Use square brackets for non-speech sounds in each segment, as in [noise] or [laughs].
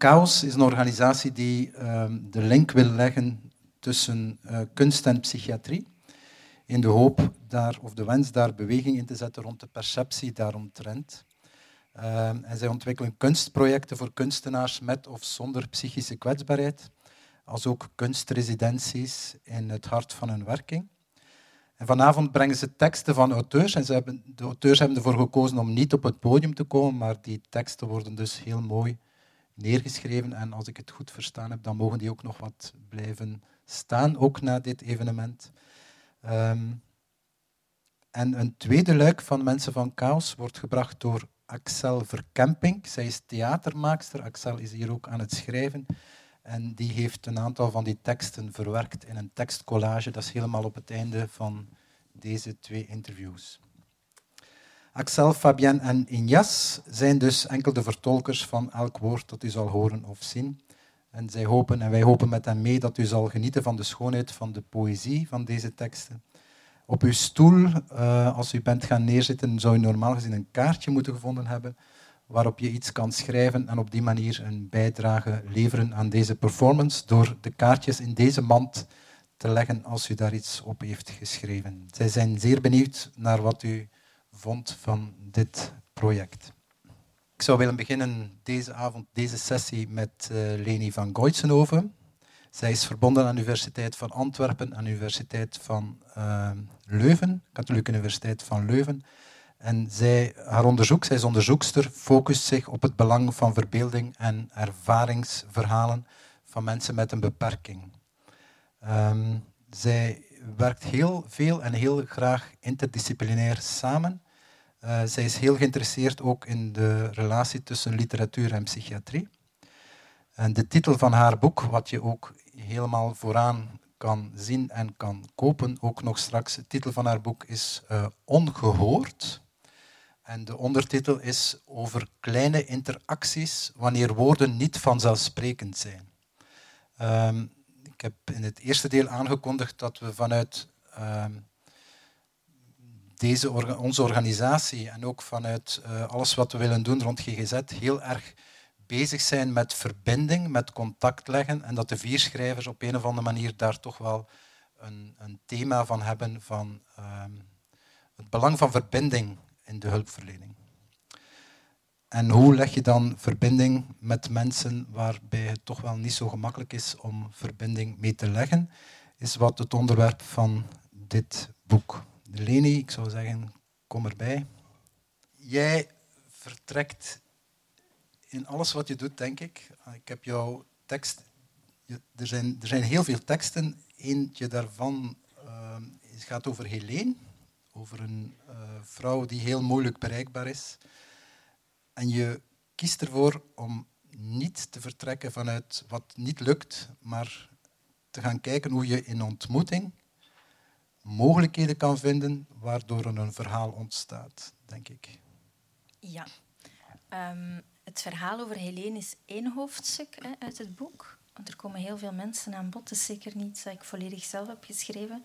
Chaos is een organisatie die ehm, de link wil leggen tussen uh, kunst en psychiatrie. In de hoop daar, of de wens daar beweging in te zetten rond de perceptie daaromtrent. Uh, en zij ontwikkelen kunstprojecten voor kunstenaars met of zonder psychische kwetsbaarheid, als ook kunstresidenties in het hart van hun werking. En vanavond brengen ze teksten van auteurs. En ze hebben, de auteurs hebben ervoor gekozen om niet op het podium te komen, maar die teksten worden dus heel mooi neergeschreven. En als ik het goed verstaan heb, dan mogen die ook nog wat blijven staan, ook na dit evenement. Ehm, en een tweede luik van Mensen van Chaos wordt gebracht door Axel Verkemping. Zij is theatermaakster. Axel is hier ook aan het schrijven. En die heeft een aantal van die teksten verwerkt in een tekstcollage. Dat is helemaal op het einde van deze twee interviews. Axel, Fabienne en Injas zijn dus enkel de vertolkers van elk woord dat u zal horen of zien. En zij hopen, en wij hopen met hen mee, dat u zal genieten van de schoonheid van de poëzie van deze teksten. Op uw stoel, uh, als u bent gaan neerzitten, zou u normaal gezien een kaartje moeten gevonden hebben waarop je iets kan schrijven en op die manier een bijdrage leveren aan deze performance door de kaartjes in deze mand te leggen als u daar iets op heeft geschreven. Zij zijn zeer benieuwd naar wat u vond van dit project. Ik zou willen beginnen deze avond, deze sessie met uh, Leni van Goitsenhoven. Zij is verbonden aan de Universiteit van Antwerpen, aan de Universiteit van uh, Leuven, Katholieke Universiteit van Leuven. En zij, haar onderzoek, zij is onderzoekster, focust zich op het belang van verbeelding en ervaringsverhalen van mensen met een beperking. Um, zij werkt heel veel en heel graag interdisciplinair samen. Uh, zij is heel geïnteresseerd ook in de relatie tussen literatuur en psychiatrie. En de titel van haar boek, wat je ook helemaal vooraan kan zien en kan kopen, ook nog straks, de titel van haar boek is uh, Ongehoord. En de ondertitel is over kleine interacties wanneer woorden niet vanzelfsprekend zijn. Um, ik heb in het eerste deel aangekondigd dat we vanuit um, deze, onze organisatie en ook vanuit uh, alles wat we willen doen rond GGZ heel erg bezig zijn met verbinding, met contact leggen en dat de vier schrijvers op een of andere manier daar toch wel een, een thema van hebben van um, het belang van verbinding in de hulpverlening. En hoe leg je dan verbinding met mensen waarbij het toch wel niet zo gemakkelijk is om verbinding mee te leggen, is wat het onderwerp van dit boek. Leni, ik zou zeggen, kom erbij. Jij vertrekt in alles wat je doet, denk ik. Ik heb jouw tekst. Er zijn, er zijn heel veel teksten. Eentje daarvan uh, gaat over Helene over een uh, vrouw die heel moeilijk bereikbaar is. En je kiest ervoor om niet te vertrekken vanuit wat niet lukt, maar te gaan kijken hoe je in ontmoeting mogelijkheden kan vinden waardoor een verhaal ontstaat, denk ik. Ja. Um, het verhaal over Helene is één hoofdstuk hè, uit het boek. Er komen heel veel mensen aan bod. Is zeker niet dat ik volledig zelf heb geschreven.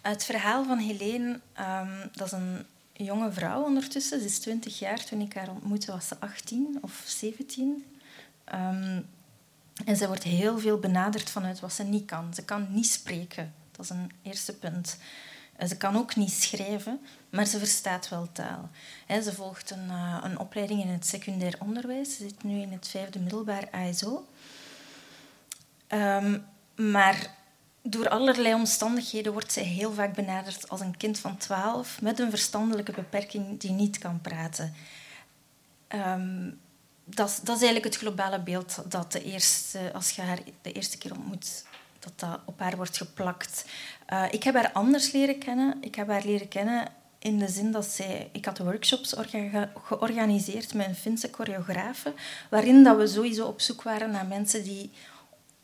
Het verhaal van Helene, um, dat is een jonge vrouw ondertussen. Ze is 20 jaar. Toen ik haar ontmoette was ze 18 of 17. Um, ehm, en ze wordt heel veel benaderd vanuit wat ze niet kan. Ze kan niet spreken. Dat is een eerste punt. Ze kan ook niet schrijven, maar ze verstaat wel taal. Ze volgt een, uh, een opleiding in het secundair onderwijs. Ze zit nu in het vijfde middelbaar ASO. Um, maar door allerlei omstandigheden wordt zij heel vaak benaderd als een kind van 12 met een verstandelijke beperking die niet kan praten. Um, dat, dat, is eigenlijk het globale beeld dat de eerste, als je haar de eerste keer ontmoet, dat dat op haar wordt geplakt. Uh, ik heb haar anders leren kennen. Ik heb haar leren kennen in de zin dat zij... Ik had workshops orga, georganiseerd met een Finse choreografe, waarin dat we sowieso op zoek waren naar mensen die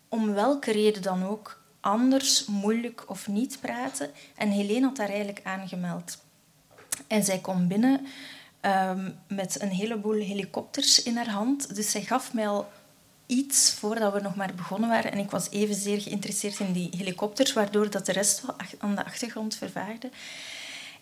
om welke reden dan ook anders, moeilijk of niet praten. En Helene had daar eigenlijk aangemeld. En zij kwam binnen um, met een heleboel helikopters in haar hand. Dus zij gaf mij al iets voordat we nog maar begonnen waren. En ik was evenzeer geïnteresseerd in die helikopters, waardoor dat de rest wel aan de achtergrond vervaagde.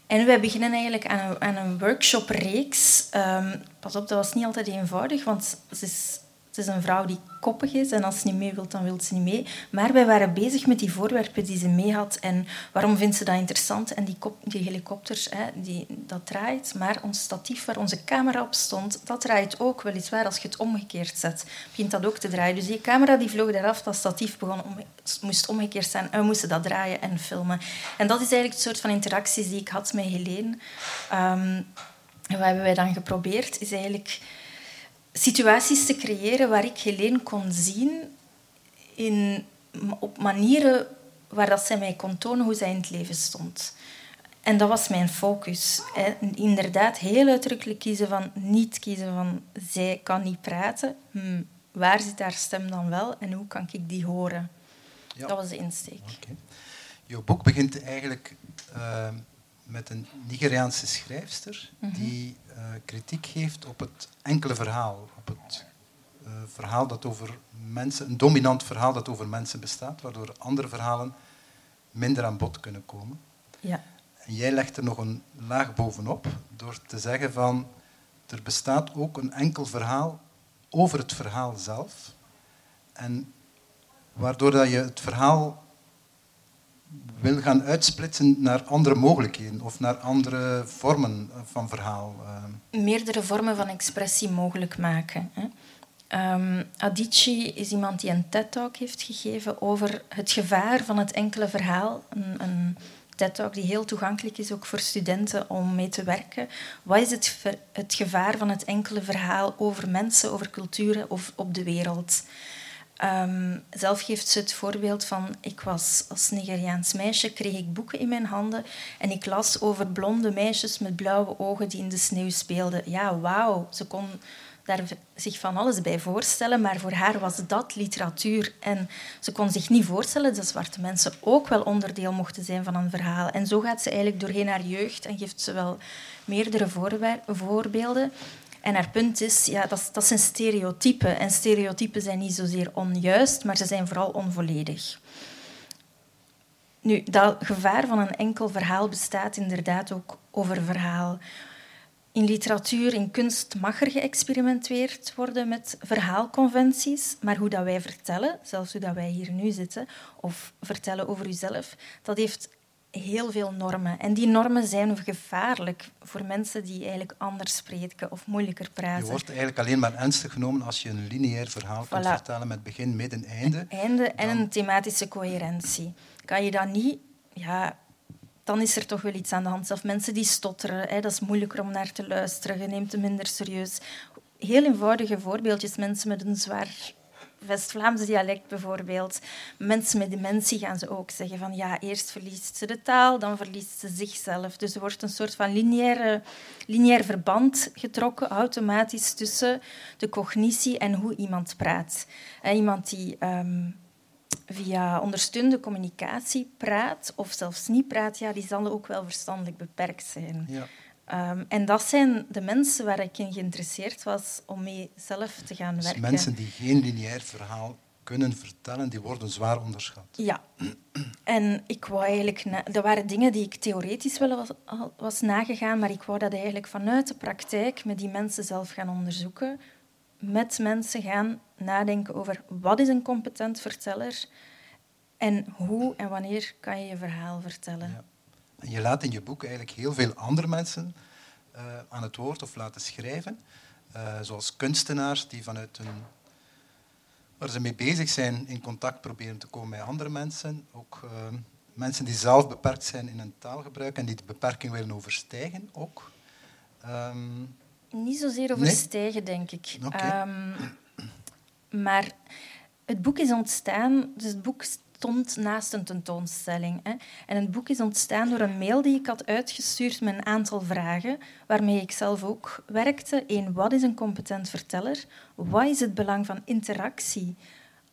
En wij beginnen eigenlijk aan een, aan een workshopreeks. Um, pas op, dat was niet altijd eenvoudig, want ze is Het is een vrouw die koppig is en als ze niet mee wilt, dan wil ze niet mee. Maar wij waren bezig met die voorwerpen die ze mee had en waarom vindt ze dat interessant? En die, kop, die helikopters, hè, die, dat draait, maar ons statief waar onze camera op stond, dat draait ook weliswaar als je het omgekeerd zet. Begint dat ook te draaien. Dus die camera die vloog eraf, dat statief begon om, moest omgekeerd zijn en we moesten dat draaien en filmen. En dat is eigenlijk het soort van interacties die ik had met Helene. Um, en wat hebben wij dan geprobeerd, is eigenlijk situaties te creëren waar ik Helene kon zien in, op manieren waar dat zij mij kon tonen hoe zij in het leven stond. En dat was mijn focus. Hè. Inderdaad, heel uitdrukkelijk kiezen van niet kiezen van zij kan niet praten. Hm, waar zit haar stem dan wel en hoe kan ik die horen? Ja. Dat was de insteek. Okay. Jouw boek begint eigenlijk uh, met een Nigeriaanse schrijfster mhm. die uh, kritiek geeft op het enkele verhaal, op het uh, verhaal dat over mensen, een dominant verhaal dat over mensen bestaat, waardoor andere verhalen minder aan bod kunnen komen. Ja. En jij legt er nog een laag bovenop door te zeggen van er bestaat ook een enkel verhaal over het verhaal zelf. En waardoor dat je het verhaal wil gaan uitsplitsen naar andere mogelijkheden of naar andere vormen van verhaal. Eh. Meerdere vormen van expressie mogelijk maken. Hè. Adichie is iemand die een TED-talk heeft gegeven over het gevaar van het enkele verhaal. Een, een TED-talk die heel toegankelijk is ook voor studenten om mee te werken. Wat is het, het gevaar van het enkele verhaal over mensen, over culturen of op de wereld? Um, zelf geeft ze het voorbeeld van, ik was als Nigeriaans meisje, kreeg ik boeken in mijn handen en ik las over blonde meisjes met blauwe ogen die in de sneeuw speelden. Ja, wauw, ze kon daar zich van alles bij voorstellen, maar voor haar was dat literatuur. En ze kon zich niet voorstellen dat zwarte mensen ook wel onderdeel mochten zijn van een verhaal. En zo gaat ze eigenlijk doorheen haar jeugd en geeft ze wel meerdere voorbeelden. En haar punt is, ja, dat, dat zijn stereotypen. En stereotypen zijn niet zozeer onjuist, maar ze zijn vooral onvolledig. Nu, dat gevaar van een enkel verhaal bestaat inderdaad ook over verhaal. In literatuur, in kunst mag er geëxperimenteerd worden met verhaalconventies, maar hoe dat wij vertellen, zelfs hoe dat wij hier nu zitten, of vertellen over uzelf, dat heeft heel veel normen. En die normen zijn gevaarlijk voor mensen die eigenlijk anders spreken of moeilijker praten. Je wordt eigenlijk alleen maar ernstig genomen als je een lineair verhaal kunt vertellen met begin, midden, einde. einde en een thematische coherentie. Kan je dat niet... Ja, dan is er toch wel iets aan de hand. Zelfs mensen die stotteren, hè, dat is moeilijker om naar te luisteren. Je neemt het minder serieus. Heel eenvoudige voorbeeldjes. Mensen met een zwaar West-Vlaams dialect bijvoorbeeld. Mensen met dementie gaan ze ook zeggen van ja, eerst verliest ze de taal, dan verliest ze zichzelf. Dus er wordt een soort van lineaire, lineair verband getrokken automatisch tussen de cognitie en hoe iemand praat. En iemand die um, via ondersteunende communicatie praat of zelfs niet praat, ja, die zal ook wel verstandelijk beperkt zijn. Ja. Um, en dat zijn de mensen waar ik in geïnteresseerd was om mee zelf te gaan dus werken. Mensen die geen lineair verhaal kunnen vertellen, die worden zwaar onderschat. Ja. En ik wou eigenlijk... Er waren dingen die ik theoretisch wel was, was nagegaan, maar ik wou dat eigenlijk vanuit de praktijk met die mensen zelf gaan onderzoeken. Met mensen gaan nadenken over wat is een competent verteller en hoe en wanneer kan je je verhaal vertellen. Ja. En je laat in je boek eigenlijk heel veel andere mensen aan het woord of laten schrijven. Uh, zoals kunstenaars die vanuit hun, waar ze mee bezig zijn in contact proberen te komen met andere mensen. Ook uh, mensen die zelf beperkt zijn in hun taalgebruik en die de beperking willen overstijgen ook. Um, Niet zozeer overstijgen, nee? denk ik. Okay. Um, maar het boek is ontstaan, dus het boek stond naast een tentoonstelling. Hè. En het boek is ontstaan door een mail die ik had uitgestuurd met een aantal vragen, waarmee ik zelf ook werkte. Eén, wat is een competent verteller? Wat is het belang van interactie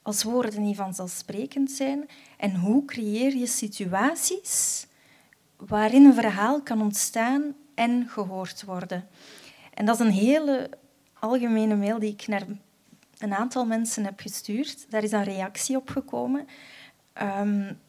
als woorden niet vanzelfsprekend zijn? En hoe creëer je situaties waarin een verhaal kan ontstaan en gehoord worden? En dat is een hele algemene mail die ik naar een aantal mensen heb gestuurd. Daar is een reactie op gekomen. Um,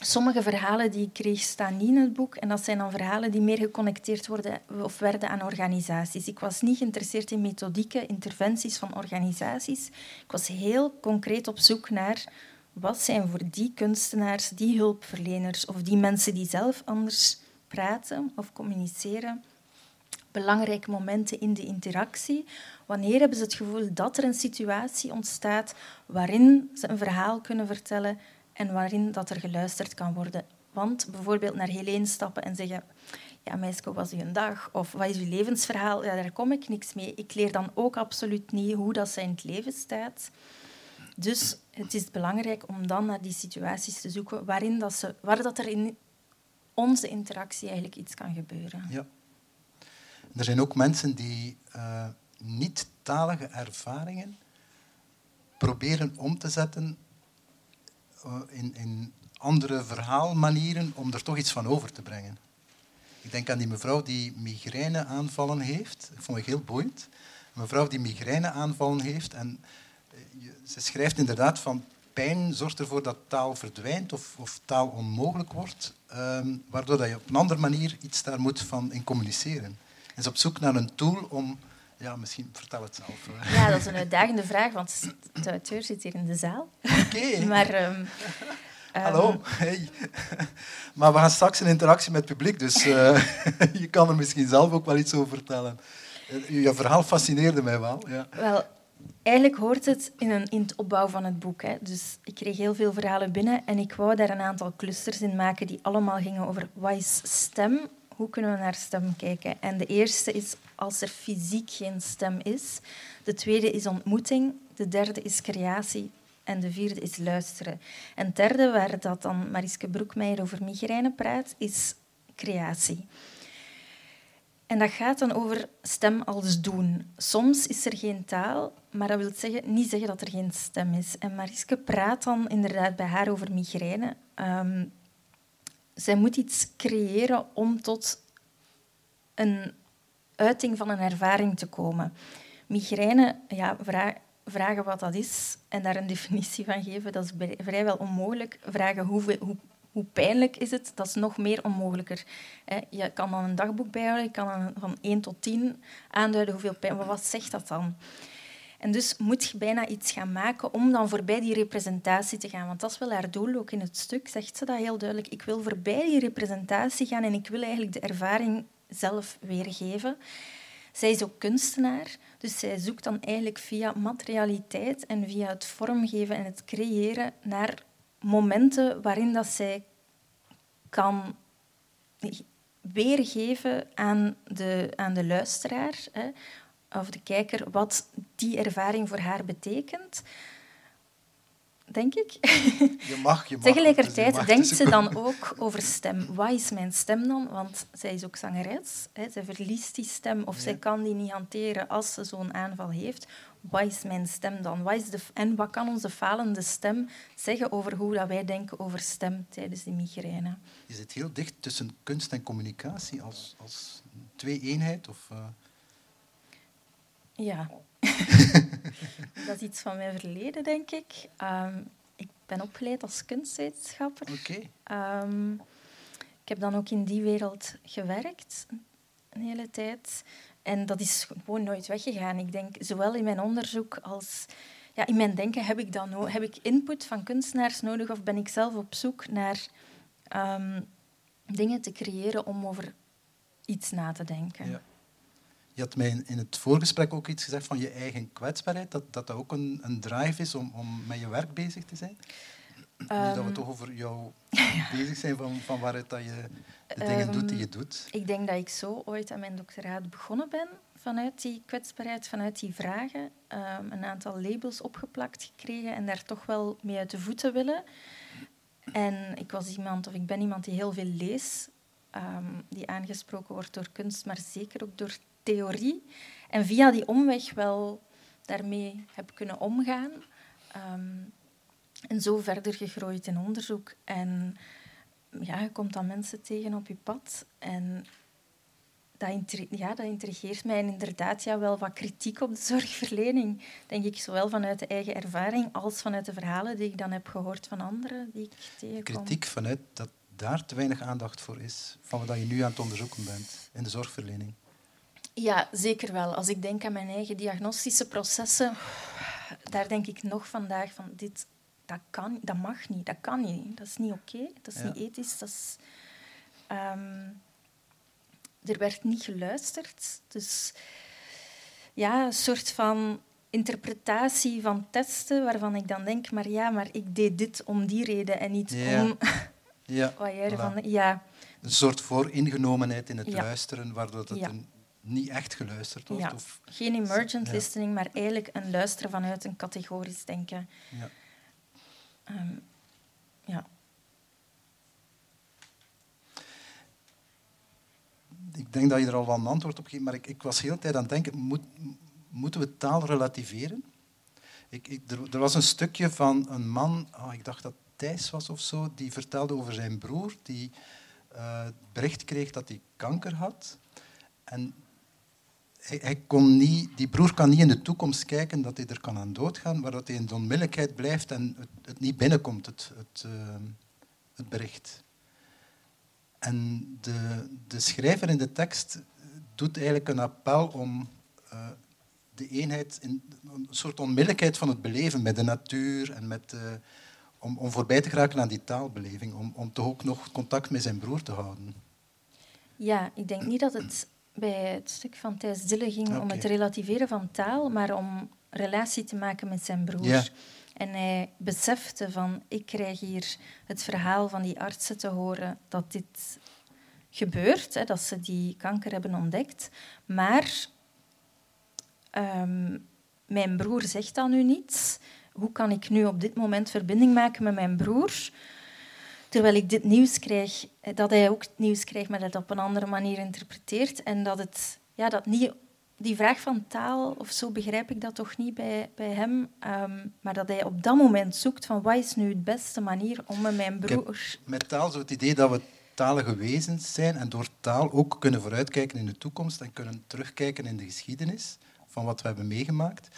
sommige verhalen die ik kreeg staan niet in het boek. En dat zijn dan verhalen die meer geconnecteerd worden of werden aan organisaties. Ik was niet geïnteresseerd in methodieken, interventies van organisaties. Ik was heel concreet op zoek naar wat zijn voor die kunstenaars, die hulpverleners of die mensen die zelf anders praten of communiceren, belangrijke momenten in de interactie. Wanneer hebben ze het gevoel dat er een situatie ontstaat waarin ze een verhaal kunnen vertellen en waarin dat er geluisterd kan worden. Want bijvoorbeeld naar Helene stappen en zeggen ja, meisje, was uw dag? Of wat is uw levensverhaal? Ja, daar kom ik niks mee. Ik leer dan ook absoluut niet hoe dat zij in het leven staat. Dus het is belangrijk om dan naar die situaties te zoeken waarin dat ze, waar dat er in onze interactie eigenlijk iets kan gebeuren. Ja. Er zijn ook mensen die uh, niet-talige ervaringen proberen om te zetten in, in andere verhaalmanieren om er toch iets van over te brengen. Ik denk aan die mevrouw die migraineaanvallen heeft. Dat vond ik heel boeiend. Een mevrouw die migraineaanvallen heeft en ze schrijft inderdaad van pijn zorgt ervoor dat taal verdwijnt of, of taal onmogelijk wordt, ehm, waardoor dat je op een andere manier iets daar moet van in communiceren. En ze is op zoek naar een tool om... Ja, misschien vertel het zelf. Ja, dat is een uitdagende vraag, want de auteur zit hier in de zaal. Oké. [laughs] maar... Ehm, Hallo, ehm, hey. Maar we gaan straks een interactie met het publiek, dus uh, [laughs] je kan er misschien zelf ook wel iets over vertellen. Eh, je verhaal fascineerde mij wel. Ja. Wel, eigenlijk hoort het in, een, in het opbouw van het boek. Hè. Dus ik kreeg heel veel verhalen binnen en ik wou daar een aantal clusters in maken die allemaal gingen over wat is stem, hoe kunnen we naar stem kijken. En de eerste is als er fysiek geen stem is. De tweede is ontmoeting. De derde is creatie. En de vierde is luisteren. En het derde, waar dat dan Mariske Broekmeijer over migraine praat, is creatie. En dat gaat dan over stem als doen. Soms is er geen taal, maar dat wil zeggen, niet zeggen dat er geen stem is. En Mariske praat dan inderdaad bij haar over migraine. Um, zij moet iets creëren om tot een uiting van een ervaring te komen. Migraine, ja, vragen wat dat is en daar een [laughs] definitie van geven, dat is vrijwel onmogelijk. Vragen hoe hoe pijnlijk is het, dat is nog meer onmogelijker. Je kan dan een dagboek bijhouden, je kan van 1 tot 10 aanduiden hoeveel pijn... Maar wat zegt dat dan? En dus moet je bijna iets gaan maken om dan voorbij die representatie te gaan. Want dat is wel haar doel, ook in het stuk zegt ze dat heel duidelijk. Ik wil voorbij die representatie gaan en ik wil eigenlijk de ervaring zelf weergeven. Zij is ook kunstenaar, dus zij zoekt dan eigenlijk via materialiteit en via het vormgeven en het creëren naar momenten waarin dat zij kan weergeven aan de, aan de luisteraar hè, of de kijker wat die ervaring voor haar betekent. Denk ik. Je mag, je mag. Tegelijkertijd dus denkt ze dan ook over stem. Wat is mijn stem dan? Want zij is ook zangeres. Hè. Zij verliest die stem of zij kan die niet hanteren als ze zo'n aanval heeft wat is mijn stem dan? Wat is de, en wat kan onze falende stem zeggen over hoe dat wij denken over stem tijdens de migraine? Je zit heel dicht tussen kunst en communicatie als, als twee eenheid? Of, uh... Ja. [laughs] dat is iets van mijn verleden, denk ik. Um, ik ben opgeleid als kunstwetenschapper. Oké. Okay. Um, ik heb dan ook in die wereld gewerkt, een hele tijd. En dat is gewoon nooit weggegaan. Ik denk, zowel in mijn onderzoek als ja, in mijn denken heb ik, dan, heb ik input van kunstenaars nodig of ben ik zelf op zoek naar um, dingen te creëren om over iets na te denken. Ja. Je had mij in het voorgesprek ook iets gezegd van je eigen kwetsbaarheid, dat dat, dat ook een, een drive is om, om met je werk bezig te zijn. Um, dat we ehm, toch over jou [laughs] bezig zijn van, van waaruit dat je de dingen doet die je ehm, doet. Ik denk dat ik zo ooit aan mijn doctoraat begonnen ben vanuit die kwetsbaarheid, vanuit die vragen. Um, een aantal labels opgeplakt gekregen en daar toch wel mee uit de voeten willen. En ik was iemand, of ik ben iemand die heel veel leest, die aangesproken wordt door kunst, maar zeker ook door theorie. En via die omweg wel daarmee heb kunnen omgaan. En zo verder gegroeid in onderzoek. En ja, je komt dan mensen tegen op je pad. En dat, ja, dat intrigeert mij. En inderdaad ja, wel wat kritiek op de [laughs] zorgverlening. Denk ik, zowel vanuit de eigen ervaring als vanuit de verhalen die ik dan heb gehoord van anderen die ik tegenkom. Kritiek vanuit dat daar te weinig aandacht voor is, van wat je nu aan het onderzoeken bent in de zorgverlening. Ja, zeker wel. Als ik denk aan mijn eigen diagnostische processen, daar denk ik nog vandaag van dit, dat, kan, dat mag niet, dat kan niet. Dat is niet oké, dat is niet ethisch. Dat is, ehm, er werd niet geluisterd. Dus ja, een soort van interpretatie van testen waarvan ik dan denk, maar ja, maar ik deed dit om die reden en niet om ja, [laughs] wat jij ervan... Ja. Een soort vooringenomenheid in het luisteren, waardoor het een niet echt geluisterd wordt. Of... Geen emergent listening, maar eigenlijk een luisteren vanuit een categorisch denken. Ja. Um, ja. Ik denk dat je er al wel een antwoord op geeft, maar ik, ik was de hele tijd aan het denken, moet, moeten we taal relativeren? Ik, ik, er, er, was een stukje van een man, oh, ik dacht dat Thijs was of zo, die vertelde over zijn broer, die uh, bericht kreeg dat hij kanker had. En hij, kon niet, die broer kan niet in de toekomst kijken dat hij er kan aan doodgaan, maar dat hij in de onmiddellijkheid blijft en het, het niet binnenkomt, het, het, uh, het bericht. En de, de, schrijver in de tekst doet eigenlijk een appel om uh, de eenheid, in, een soort onmiddellijkheid van het beleven met de natuur en met, uh, om, om voorbij te geraken aan die taalbeleving, om, om toch ook nog contact met zijn broer te houden. Ja, ik denk niet dat het bij het stuk van Thijs Dille ging om het relativeren van taal, maar om relatie te maken met zijn broer. En hij besefte van, ik krijg hier het verhaal van die artsen te horen dat dit gebeurt, hè, dat ze die kanker hebben ontdekt. Maar um, mijn broer zegt dan nu niets. Hoe kan ik nu op dit moment verbinding maken met mijn broer? Terwijl ik dit nieuws krijg, eh, dat hij ook het nieuws krijgt, maar dat het op een andere manier interpreteert. En dat het ja, dat niet, die vraag van taal of zo begrijp ik dat toch niet bij, bij hem. Ehm, maar dat hij op dat moment zoekt van wat is nu de beste manier om met mijn broer... met taal zo het idee dat we talige wezens zijn en door taal ook kunnen vooruitkijken in de toekomst en kunnen terugkijken in de geschiedenis van wat we hebben meegemaakt.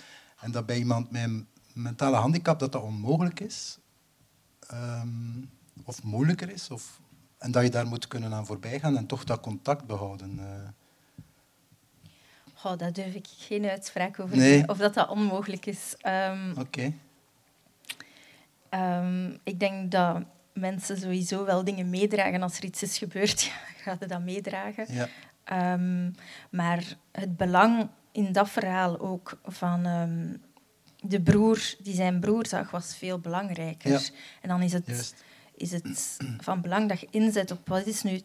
En dat bij iemand met een mentale handicap dat dat onmogelijk is. Ehm, of moeilijker is. Of, en dat je daar moet kunnen aan voorbij gaan en toch dat contact behouden. Uh. Oh, daar durf ik geen uitspraak over nee. of dat dat onmogelijk is. Um, Oké. Ehm, ik denk dat mensen sowieso wel dingen meedragen. Als er iets is gebeurd, [laughs] ja, gaan ze dat meedragen. Ja. Um, maar het belang in dat verhaal ook van de broer die zijn broer zag, was veel belangrijker. Ja. En dan is het Juist is het van belang dat je inzet op wat is nu het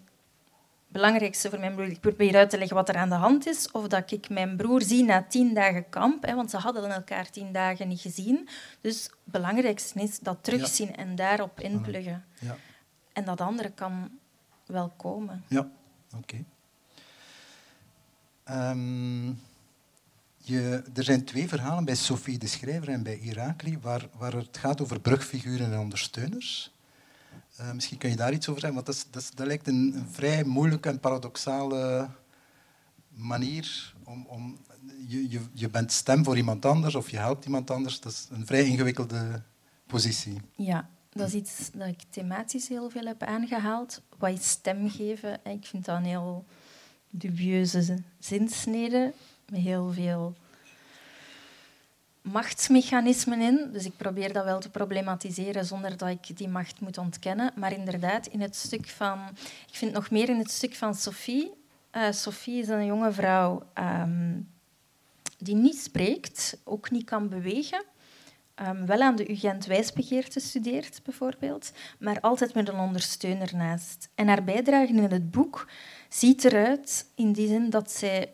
belangrijkste voor mijn broer. Ik probeer uit te leggen wat er aan de hand is. Of dat ik mijn broer zie na tien dagen kamp. Hè, want ze hadden elkaar tien dagen niet gezien. Dus het belangrijkste is dat terugzien en daarop inpluggen. Ja. En dat andere kan wel komen. Ja, oké. Ehm, je, er zijn twee verhalen bij Sophie de Schrijver en bij Irakli waar, waar het gaat over brugfiguren en ondersteuners. Uh, misschien kun je daar iets over zeggen, want dat, dat, lijkt een, vrij moeilijke en paradoxale manier om, om je, je, je bent stem voor iemand anders of je helpt iemand anders. Dat is een vrij ingewikkelde positie. Ja, dat is iets dat ik thematisch heel veel heb aangehaald. Wat is stem geven? Ik vind dat een heel dubieuze zinsnede met heel veel machtsmechanismen in. Dus ik probeer dat wel te problematiseren zonder dat ik die macht moet ontkennen. Maar inderdaad, in het stuk van... Ik vind nog meer in het stuk van Sophie. Uh, Sophie is een jonge vrouw um, die niet spreekt, ook niet kan bewegen. Um, wel aan de UGent wijsbegeerte studeert, bijvoorbeeld, maar altijd met een ondersteuner naast. En haar bijdrage in het boek ziet eruit in die zin dat zij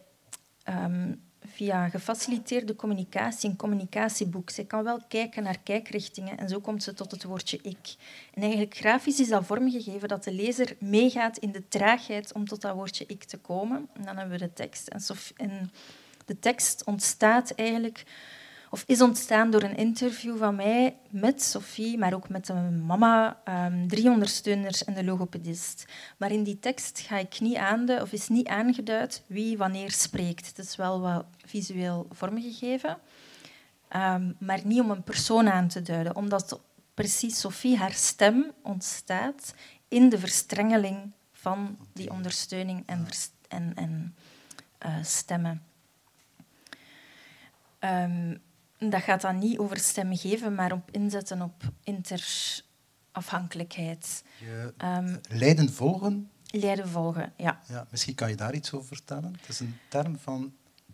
um, via gefaciliteerde communicatie, een communicatieboek. Ze kan wel kijken naar kijkrichtingen en zo komt ze tot het woordje ik. En eigenlijk grafisch is dat vormgegeven dat de lezer meegaat in de traagheid om tot dat woordje ik te komen. En dan hebben we de tekst. En, de tekst ontstaat eigenlijk of is ontstaan door een interview van mij met Sophie, maar ook met een mama, um, drie ondersteuners en de logopedist. Maar in die tekst ga ik niet aanduiden, of is niet aangeduid wie wanneer spreekt. Het is wel wat visueel vormgegeven, um, maar niet om een persoon aan te duiden, omdat precies Sophie, haar stem ontstaat in de verstrengeling van die ondersteuning en, en, en uh, stemmen. Um, dat gaat dan niet over stem geven, maar op inzetten op interafhankelijkheid. Je um, leiden volgen? Leiden volgen, ja. ja. Misschien kan je daar iets over vertellen. Het is een term van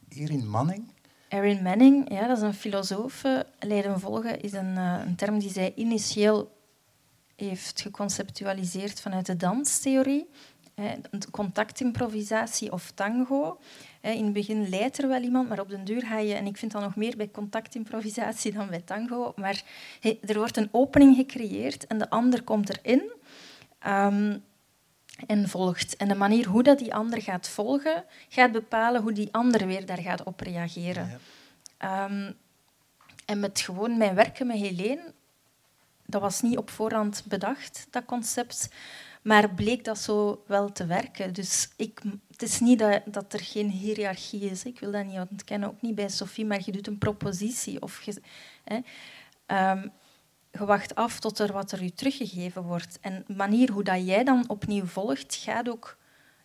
Erin Manning. Erin Manning, ja, dat is een filosoof. Leiden volgen is een, uh, een term die zij initieel heeft geconceptualiseerd vanuit de danstheorie. Contactimprovisatie of tango. In het begin leidt er wel iemand, maar op den duur ga je... En ik vind dat nog meer bij contactimprovisatie dan bij tango. Maar er wordt een opening gecreëerd en de ander komt erin um, en volgt. En de manier hoe dat die ander gaat volgen, gaat bepalen hoe die ander weer daar gaat op reageren. Ehm, en met gewoon mijn werken met Helene, dat was niet op voorhand bedacht, dat concept. Maar bleek dat zo wel te werken. Dus ik, het is niet dat, dat er geen hiërarchie is. Ik wil dat niet ontkennen, ook niet bij Sophie, maar je doet een propositie. Of je, hè, um, je wacht af tot er wat er u teruggegeven wordt. En de manier hoe dat jij dan opnieuw volgt, gaat ook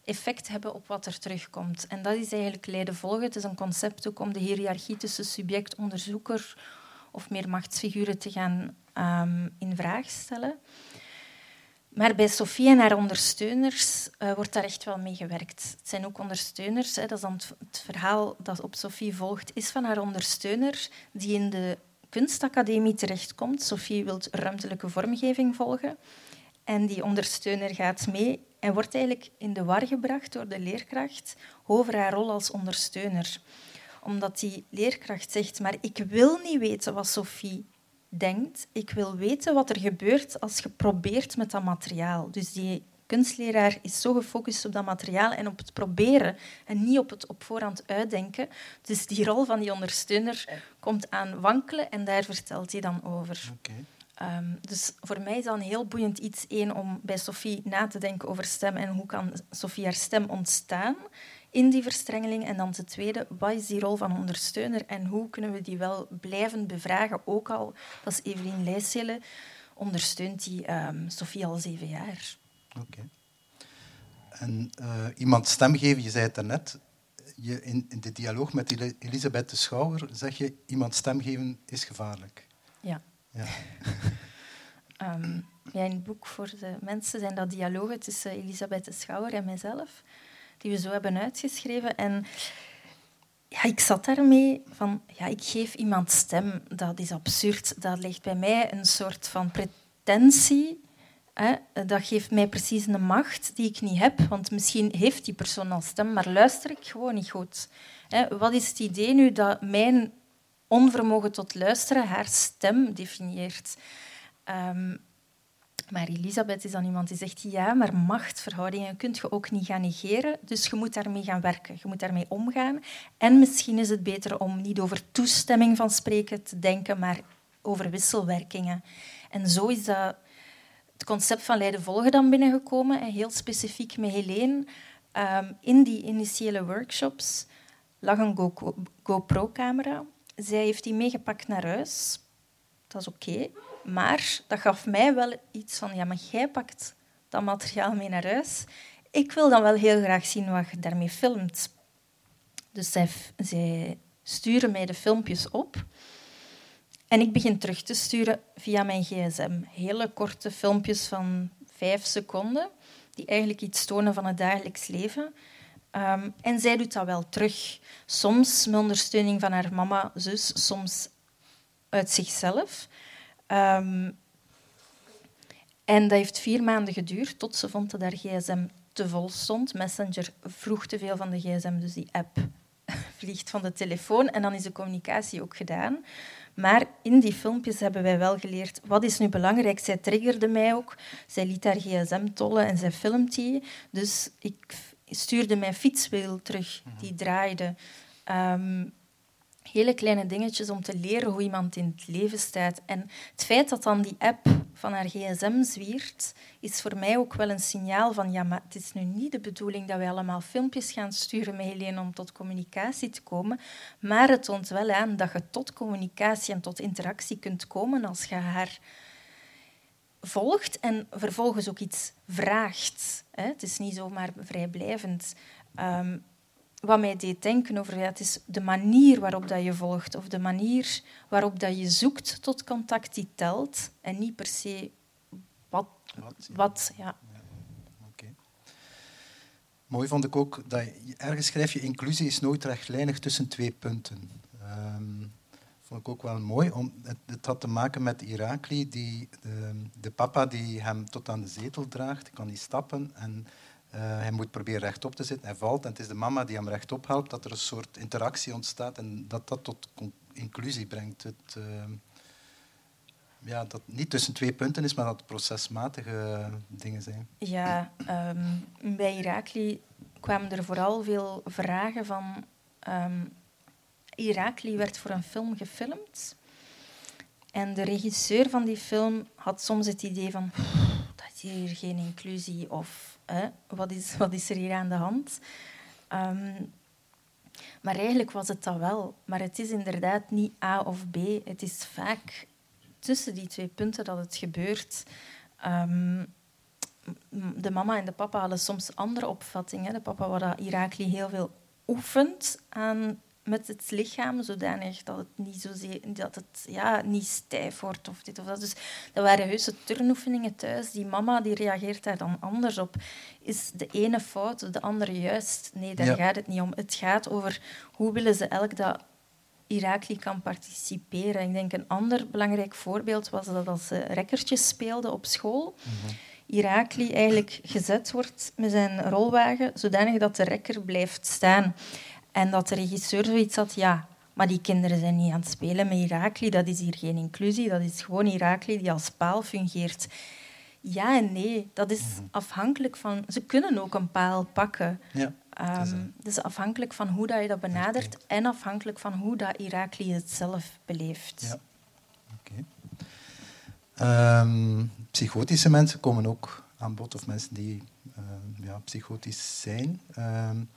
effect hebben op wat er terugkomt. En dat is eigenlijk leiden volgen. Het is een concept ook om de hiërarchie tussen subject-onderzoeker of meer machtsfiguren te gaan um, in vraag stellen. Maar bij Sofie en haar ondersteuners uh, wordt daar echt wel mee gewerkt. Het zijn ook ondersteuners. Hè. Dat is dan het verhaal dat op Sofie volgt, is van haar ondersteuner die in de kunstacademie terechtkomt. Sofie wil ruimtelijke vormgeving volgen. En die ondersteuner gaat mee en wordt eigenlijk in de war gebracht door de leerkracht over haar rol als ondersteuner. Omdat die leerkracht zegt, maar ik wil niet weten wat Sophie denkt, ik wil weten wat er gebeurt als je probeert met dat materiaal. Dus die kunstleraar is zo gefocust op dat materiaal en op het proberen en niet op het op voorhand uitdenken. Dus die rol van die ondersteuner komt aan wankelen en daar vertelt hij dan over. Um, dus voor mij is dat een heel boeiend iets. één om bij Sophie na te denken over stem en hoe kan Sophie haar stem ontstaan in die verstrengeling. En dan ten tweede, wat is die rol van ondersteuner en hoe kunnen we die wel blijven bevragen? Ook al, dat is Evelien Leijsele, ondersteunt die um, Sophie al zeven jaar. Oké. En uh, iemand stem geven, je zei het daarnet, je, in, in de dialoog met Elisabeth de Schouwer zeg je, iemand stem geven is gevaarlijk. Ja. Ja. um, ja, in het boek voor de mensen zijn dat dialogen tussen Elisabeth de Schouwer en mijzelf die we zo hebben uitgeschreven. En ja, ik zat daarmee van, ja, ik geef iemand stem. Dat is absurd. Dat legt bij mij een soort van pretentie. Hè? Dat geeft mij precies een macht die ik niet heb. Want misschien heeft die persoon al stem, maar luister ik gewoon niet goed. Hè? Wat is het idee nu dat mijn onvermogen tot luisteren haar stem definieert? Um, maar Elisabeth is dan iemand die zegt, ja, maar machtverhoudingen kun je ook niet gaan negeren, dus je moet daarmee gaan werken, je moet daarmee omgaan. En misschien is het beter om niet over toestemming van spreken te denken, maar over wisselwerkingen. En zo is dat het concept van leiden volgen dan binnengekomen, heel specifiek met Helene. Um, in die initiële workshops lag een GoPro-camera. Zij heeft die meegepakt naar huis. Dat is oké. Maar dat gaf mij wel iets van, ja, maar jij pakt dat materiaal mee naar huis. Ik wil dan wel heel graag zien wat je daarmee filmt. Dus zij, sturen mij de filmpjes op. En ik begin terug te sturen via mijn gsm. Hele korte filmpjes van vijf seconden, die eigenlijk iets tonen van het dagelijks leven. Ehm, en zij doet dat wel terug. Soms met ondersteuning van haar mama, zus, soms uit zichzelf. Um, en dat heeft vier maanden geduurd tot ze vond dat haar gsm te vol stond. Messenger vroeg te veel van de gsm, dus die app [laughs] vliegt van de telefoon en dan is de communicatie ook gedaan. Maar in die filmpjes hebben wij wel geleerd wat is nu belangrijk. Zij triggerde mij ook. Zij liet haar gsm tollen en zij filmt die. Dus ik stuurde mijn fietswiel terug, die draaide. Um, hele kleine dingetjes om te leren hoe iemand in het leven staat. En het feit dat dan die app van haar gsm zwiert, is voor mij ook wel een signaal van ja, maar het is nu niet de bedoeling dat wij allemaal filmpjes gaan sturen met Helene om tot communicatie te komen, maar het toont wel aan dat je tot communicatie en tot interactie kunt komen als je haar volgt en vervolgens ook iets vraagt. Het is niet zomaar vrijblijvend. Ehm, wat mij deed denken over ja, het is de manier waarop dat je volgt of de manier waarop dat je zoekt tot contact die telt en niet per se wat. wat, ja. ja. Mooi vond ik ook dat je, ergens schrijf je inclusie is nooit rechtlijnig tussen twee punten. Um, vond ik ook wel mooi. Om, het, het, had te maken met Irakli, die, de, de, papa die hem tot aan de zetel draagt, kan niet stappen en uh, hij moet proberen rechtop te zitten. Hij valt en het is de mama die hem rechtop helpt, dat er een soort interactie ontstaat en dat dat tot inclusie brengt. Het, uh, ja, dat niet tussen twee punten is, maar dat procesmatige dingen zijn. Ja, um, bij Irakli kwamen er vooral veel vragen van... Um, Irakli werd voor een film gefilmd. En de regisseur van die film had soms het idee van... Dat is hier geen inclusie of wat, is, wat is er hier aan de hand? Ehm, maar eigenlijk was het dat wel. Maar het is inderdaad niet A of B. Het is vaak tussen die twee punten dat het gebeurt. Ehm, de mama en de papa hadden soms andere opvattingen. De papa wou dat Irakli heel veel oefent aan met het lichaam, zodanig dat het niet, zozeer, dat het, ja, niet stijf wordt of dit of dat. Dus dat waren heuse turnoefeningen thuis. Die mama die reageert daar dan anders op. Is de ene fout, de andere juist? Nee, daar gaat het niet om. Het gaat over hoe willen ze elk dat Irakli kan participeren. Ik denk een ander belangrijk voorbeeld was dat als ze rekkertjes speelden op school... Mm Irakli eigenlijk gezet wordt met zijn rolwagen, zodanig dat de rekker blijft staan. En dat de regisseur zoiets had, ja, maar die kinderen zijn niet aan het spelen met Irakli, dat is hier geen inclusie, dat is gewoon Irakli die als paal fungeert. Ja en nee, dat is mhm. afhankelijk van... Ze kunnen ook een paal pakken. Ja, um, is afhankelijk van hoe dat je dat benadert en afhankelijk van hoe dat Irakli het zelf beleeft. Ja. Okay. Ehm, psychotische mensen komen ook aan bod, of mensen die uh, ja, psychotisch zijn. Um,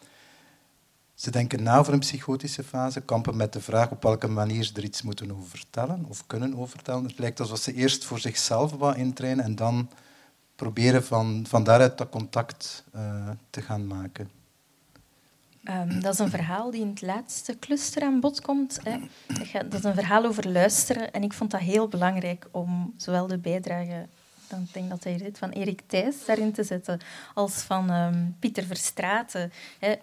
ze denken na over een psychotische fase, kampen met de vraag op welke manier ze er iets moeten over vertellen of kunnen over vertellen. Het lijkt alsof ze eerst voor zichzelf wat intrainen en dan proberen van, van daaruit dat contact uh, te gaan maken. Um, dat is een verhaal die in het laatste cluster aan bod komt. Hè. Dat is een verhaal over luisteren. En ik vond dat heel belangrijk om zowel de bijdrage dan denk dat hij zit, van Erik Thijs daarin te zetten, als van um, Pieter Verstraeten. Hè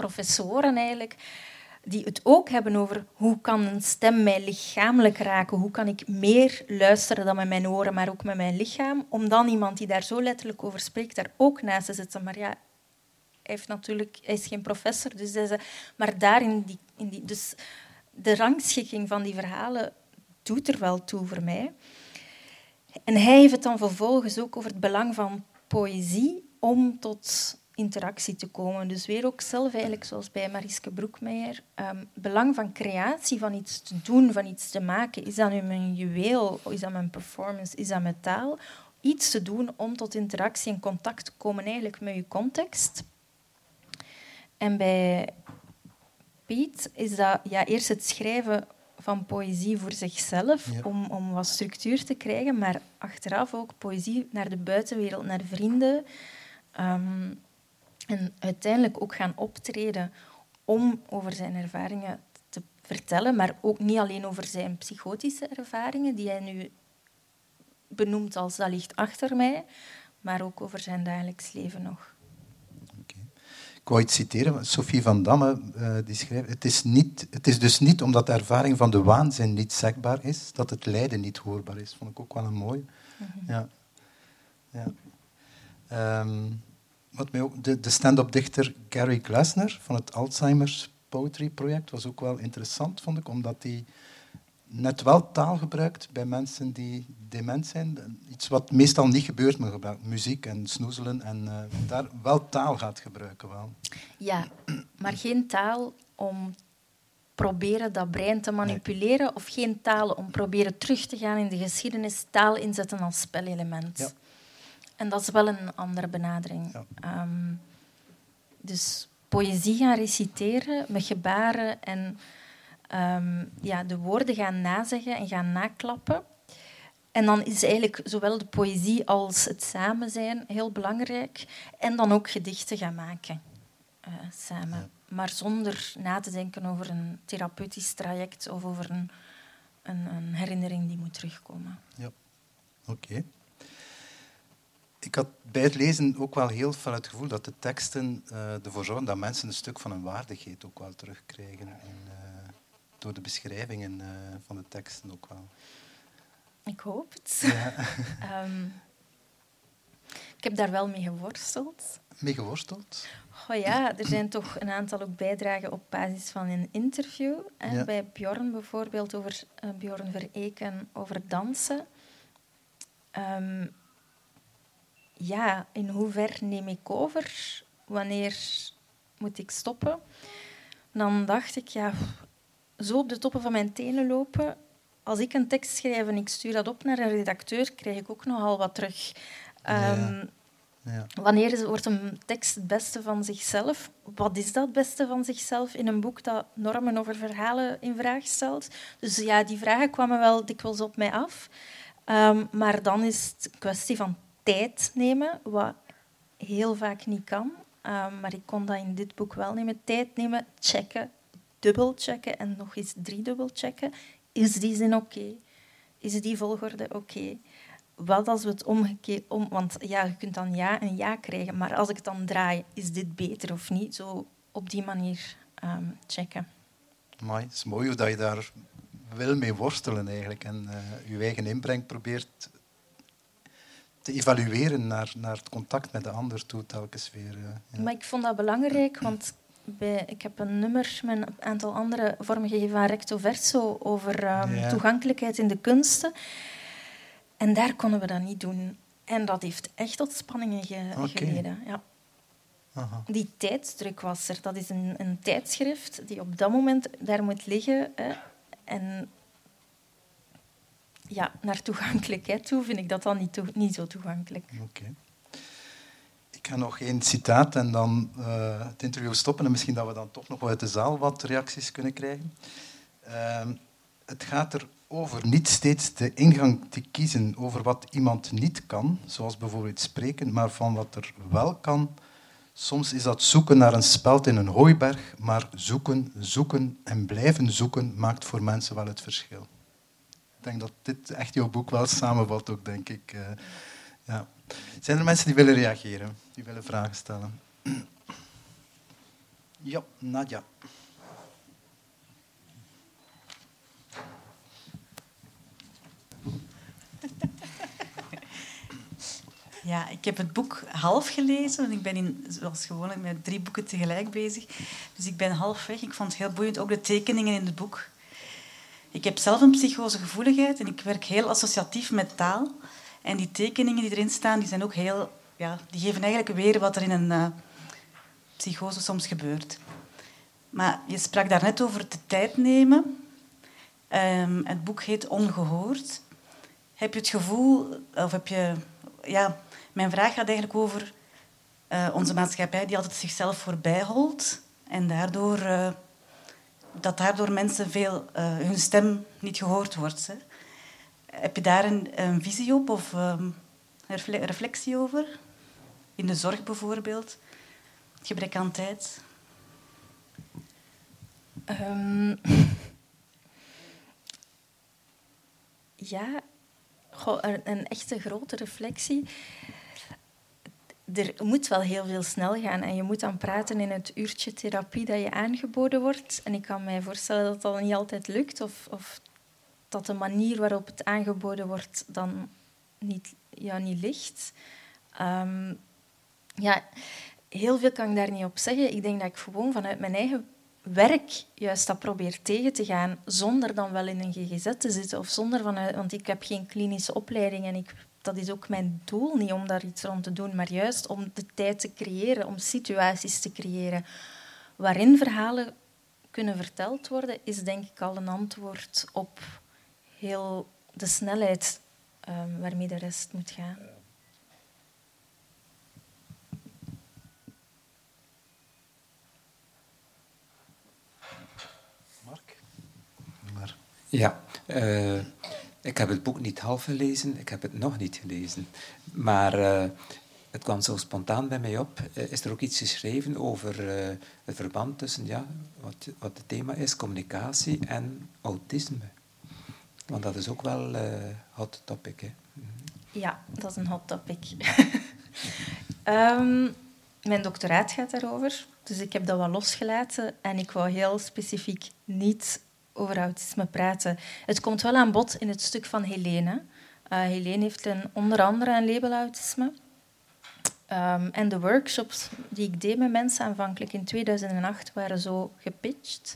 professoren eigenlijk, die het ook hebben over hoe kan een stem mij lichamelijk raken, hoe kan ik meer luisteren dan met mijn oren, maar ook met mijn lichaam, om dan iemand die daar zo letterlijk over spreekt, daar ook naast te zetten. Maar ja, hij, heeft natuurlijk, hij is geen professor, dus maar daarin die, in die, dus de rangschikking van die verhalen doet er wel toe voor mij. En hij heeft het dan vervolgens ook over het belang van poëzie om tot interactie te komen. Dus weer ook zelf eigenlijk, zoals bij Mariske Broekmeijer, um, belang van creatie, van iets te doen, van iets te maken. Is dat nu mijn juweel, is dat mijn performance, is dat mijn taal? Iets te doen om tot interactie en contact te komen eigenlijk met je context. En bij Piet is dat ja, eerst het schrijven van poëzie voor zichzelf, om, om wat structuur te krijgen, maar achteraf ook poëzie naar de buitenwereld, naar vrienden. Um, en uiteindelijk ook gaan optreden om over zijn ervaringen te vertellen, maar ook niet alleen over zijn psychotische ervaringen, die hij nu benoemt als dat ligt achter mij, maar ook over zijn dagelijks leven nog. Okay. Ik wou iets citeren, Sophie van Damme uh, die schrijft, het is, niet, het is dus niet omdat de ervaring van de waanzin niet zegbaar is, dat het lijden niet hoorbaar is. Vond ik ook wel een mooie. Mhm. Ja. ja. Um, wat mij ook, de, de stand-up dichter Gary Glasner van het Alzheimer's Poetry Project was ook wel interessant, vond ik, omdat hij net wel taal gebruikt bij mensen die dement zijn. Iets wat meestal niet gebeurt met muziek en snoezelen. En uh, daar wel taal gaat gebruiken. Wel. Ja, maar geen taal om proberen dat brein te manipuleren of geen talen om proberen terug te gaan in de geschiedenis, taal inzetten als spelelement. Ja. En dat is wel een andere benadering. Ehm, dus poëzie gaan reciteren met gebaren en ehm, ja, de woorden gaan nazeggen en gaan naklappen. En dan is eigenlijk zowel de poëzie als het samen zijn heel belangrijk. En dan ook gedichten gaan maken uh, samen. Maar zonder na te denken over een therapeutisch traject of over een, een, een herinnering die moet terugkomen. Ja, oké. Ik had bij het lezen ook wel heel veel het gevoel dat de teksten uh, ervoor zorgen dat mensen een stuk van hun waardigheid ook wel terugkrijgen. En, uh, door de beschrijvingen van de teksten ook wel. Ik hoop het. Ja. um, [laughs] [laughs] ik heb daar wel mee geworsteld. Mee geworsteld? Oh ja, er zijn toch een aantal ook bijdragen op basis van een interview. Hè, Bij Bjorn bijvoorbeeld, over uh, Bjorn Vereken, over dansen. Um, ja, in hoever neem ik over? Wanneer moet ik stoppen? Dan dacht ik, ja, zo op de toppen van mijn tenen lopen, als ik een tekst schrijf en ik stuur dat op naar een redacteur, krijg ik ook nogal wat terug. Um, ja. Wanneer wordt een tekst het beste van zichzelf? Wat is dat beste van zichzelf in een boek dat normen over verhalen in vraag stelt? Dus ja, die vragen kwamen wel dikwijls op mij af. Um, maar dan is het een kwestie van tijd nemen, wat heel vaak niet kan. Um, maar ik kon dat in dit boek wel nemen. Tijd nemen, checken, dubbelchecken en nog eens driedubbel checken. Is die zin oké? Is die volgorde oké? Wat als we het omgekeerd... Om, want ja, je kunt dan ja en ja krijgen, maar als ik het dan draai, is dit beter of niet? Zo op die manier um, checken. Maar het is mooi hoe dat je daar wil mee worstelen eigenlijk en uh, je eigen inbreng probeert te evalueren naar, naar het contact met de ander toe telkens weer. Ja. Maar ik vond dat belangrijk, want bij, ik heb een nummer met een aantal andere vormgegeven aan recto verso over um, toegankelijkheid in de kunsten. En daar konden we dat niet doen. En dat heeft echt tot spanningen ge okay. geleden. Ja. Aha. Die tijdsdruk was er. Dat is een, een, tijdschrift die op dat moment daar moet liggen. Hè. En ja, naar toegankelijkheid toe vind ik dat dan niet, niet zo toegankelijk. Oké. Ik ga nog één citaat en dan uh, het interview stoppen en misschien dat we dan toch nog uit de zaal wat reacties kunnen krijgen. Uh, het gaat er over niet steeds de ingang te kiezen over wat iemand niet kan, zoals bijvoorbeeld spreken, maar van wat er wel kan. Soms is dat zoeken naar een speld in een hooiberg, maar zoeken, zoeken en blijven zoeken maakt voor mensen wel het verschil. Ik denk dat dit echt jouw boek wel samenvat ook, denk ik. Uh, ja. Zijn er mensen die willen reageren, die willen vragen stellen? [clears throat] Ja, Nadja. Ja, ik heb het boek half gelezen, want ik ben in, zoals gewoonlijk met drie boeken tegelijk bezig. Dus ik ben half weg. Ik vond het heel boeiend, ook de tekeningen in het boek. Ik heb zelf een psychosegevoeligheid en ik werk heel associatief met taal. En die tekeningen die erin staan, die zijn ook heel... Ja, die geven eigenlijk weer wat er in een uh, psychose soms gebeurt. Maar je sprak daarnet over de tijd nemen. Um, het boek heet Ongehoord. Heb je het gevoel, of heb je... Ja, mijn vraag gaat eigenlijk over uh, onze maatschappij die altijd zichzelf voorbij holt en daardoor... Uh, dat daardoor mensen veel uh, hun stem niet gehoord wordt. Hè. Heb je daar een, een visie op of um, een reflectie over? In de zorg bijvoorbeeld? Gebrek aan tijd? Um, [laughs] ja, een, een echte grote reflectie er moet wel heel veel snel gaan en je moet dan praten in het uurtje therapie dat je aangeboden wordt. En ik kan mij voorstellen dat dat niet altijd lukt of, of dat de manier waarop het aangeboden wordt dan niet, ja, niet ligt. Um, ja, heel veel kan ik daar niet op zeggen. Ik denk dat ik gewoon vanuit mijn eigen werk juist dat probeer tegen te gaan, zonder dan wel in een GGZ te zitten of zonder vanuit, want ik heb geen klinische opleiding en ik dat is ook mijn doel niet om daar iets rond te doen, maar juist om de tijd te creëren, om situaties te creëren waarin verhalen kunnen verteld worden, is denk ik al een antwoord op heel de snelheid um, waarmee de rest moet gaan. Mark? Ja, uh, ik heb het boek niet half gelezen, ik heb het nog niet gelezen. Maar uh, het kwam zo spontaan bij mij op. Uh, is er ook iets geschreven over het verband tussen ja, wat, het thema is, communicatie en autisme? Want dat is ook wel een hot topic. Hè? Ja, dat is een hot topic. um, [laughs] mijn doctoraat gaat daarover, dus ik heb dat wel losgelaten en ik wou heel specifiek niet over autisme praten. Het komt wel aan bod in het stuk van Helene. Uh, Helene heeft een, onder andere een label autisme. Um, en de workshops die ik deed met mensen aanvankelijk in 2008 waren zo gepitcht.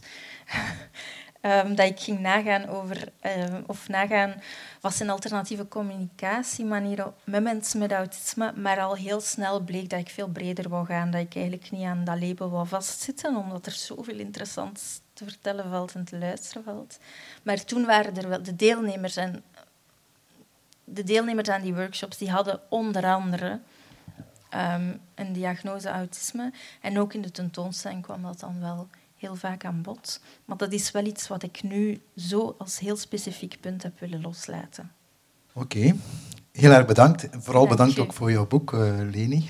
um, [laughs] dat ik ging nagaan over, um, of nagaan wat zijn alternatieve communicatiemanieren met mensen met autisme, maar al heel snel bleek dat ik veel breder wou gaan, dat ik eigenlijk niet aan dat label wou vastzitten, omdat er zoveel interessants te vertellen valt en te luisteren valt. Maar toen waren er wel de deelnemers en de deelnemers aan die workshops, die hadden onder andere um, een diagnose autisme. En ook in de tentoonstelling kwam dat dan wel heel vaak aan bod. Maar dat is wel iets wat ik nu zo als heel specifiek punt heb willen loslaten. Oké, heel erg bedankt. Vooral bedankt ook voor jouw boek, uh, Leni.